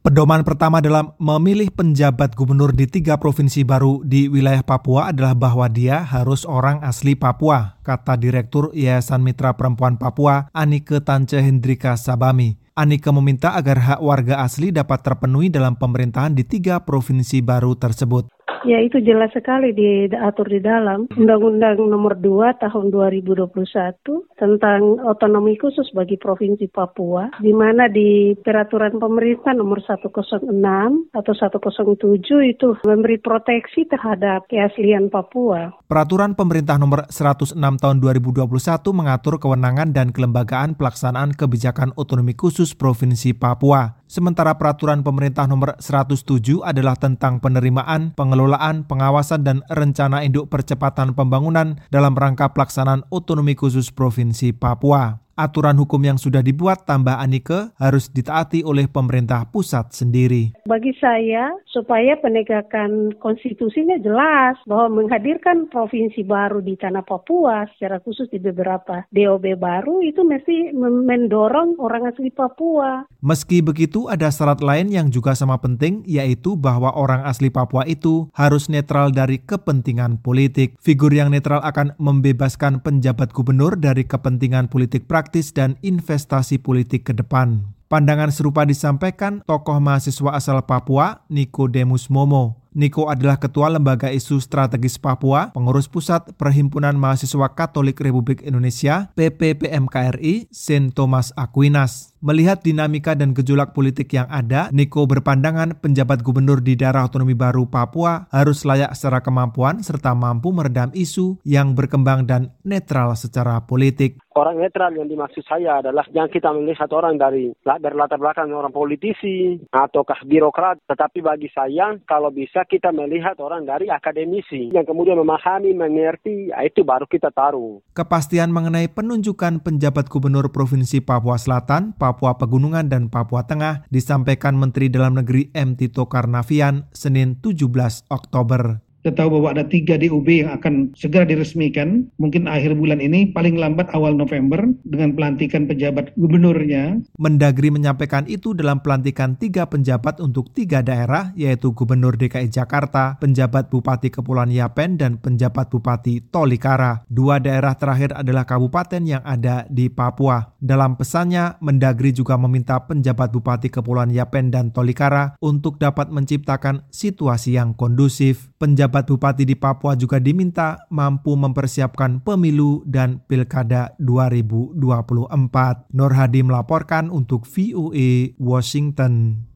Pedoman pertama dalam memilih penjabat gubernur di tiga provinsi baru di wilayah Papua adalah bahwa dia harus orang asli Papua, kata Direktur Yayasan Mitra Perempuan Papua, Anike Tance Hendrika Sabami. Anike meminta agar hak warga asli dapat terpenuhi dalam pemerintahan di tiga provinsi baru tersebut. Ya itu jelas sekali diatur di dalam Undang-Undang Nomor 2 Tahun 2021 tentang otonomi khusus bagi Provinsi Papua, di mana di Peraturan Pemerintah Nomor 106 atau 107 itu memberi proteksi terhadap keaslian Papua. Peraturan Pemerintah Nomor 106 Tahun 2021 mengatur kewenangan dan kelembagaan pelaksanaan kebijakan otonomi khusus Provinsi Papua. Sementara peraturan pemerintah nomor 107 adalah tentang penerimaan, pengelolaan, pengawasan, dan rencana induk percepatan pembangunan dalam rangka pelaksanaan otonomi khusus Provinsi Papua aturan hukum yang sudah dibuat tambah Anike harus ditaati oleh pemerintah pusat sendiri. Bagi saya, supaya penegakan konstitusinya jelas bahwa menghadirkan provinsi baru di tanah Papua, secara khusus di beberapa DOB baru, itu mesti mendorong orang asli Papua. Meski begitu, ada syarat lain yang juga sama penting, yaitu bahwa orang asli Papua itu harus netral dari kepentingan politik. Figur yang netral akan membebaskan penjabat gubernur dari kepentingan politik praktis praktis dan investasi politik ke depan. Pandangan serupa disampaikan tokoh mahasiswa asal Papua, Demus Momo. Niko adalah Ketua Lembaga Isu Strategis Papua, Pengurus Pusat Perhimpunan Mahasiswa Katolik Republik Indonesia, PPPMKRI, Saint Thomas Aquinas. Melihat dinamika dan gejolak politik yang ada, Niko berpandangan penjabat gubernur di daerah otonomi baru Papua harus layak secara kemampuan serta mampu meredam isu yang berkembang dan netral secara politik. Orang netral yang dimaksud saya adalah yang kita melihat orang dari berlatar belakang orang politisi ataukah birokrat, tetapi bagi saya kalau bisa kita melihat orang dari akademisi yang kemudian memahami, mengerti, ya itu baru kita taruh. Kepastian mengenai penunjukan penjabat gubernur Provinsi Papua Selatan, Papua Pegunungan, dan Papua Tengah disampaikan Menteri Dalam Negeri M. Tito Karnavian Senin 17 Oktober. Kita tahu bahwa ada tiga DUB yang akan segera diresmikan, mungkin akhir bulan ini, paling lambat awal November, dengan pelantikan pejabat gubernurnya. Mendagri menyampaikan itu dalam pelantikan tiga penjabat untuk tiga daerah, yaitu Gubernur DKI Jakarta, penjabat Bupati Kepulauan Yapen, dan penjabat Bupati Tolikara. Dua daerah terakhir adalah kabupaten yang ada di Papua. Dalam pesannya, Mendagri juga meminta penjabat Bupati Kepulauan Yapen dan Tolikara untuk dapat menciptakan situasi yang kondusif. Penjabat Pejabat bupati di Papua juga diminta mampu mempersiapkan pemilu dan pilkada 2024. Nur Hadi melaporkan untuk VOA Washington.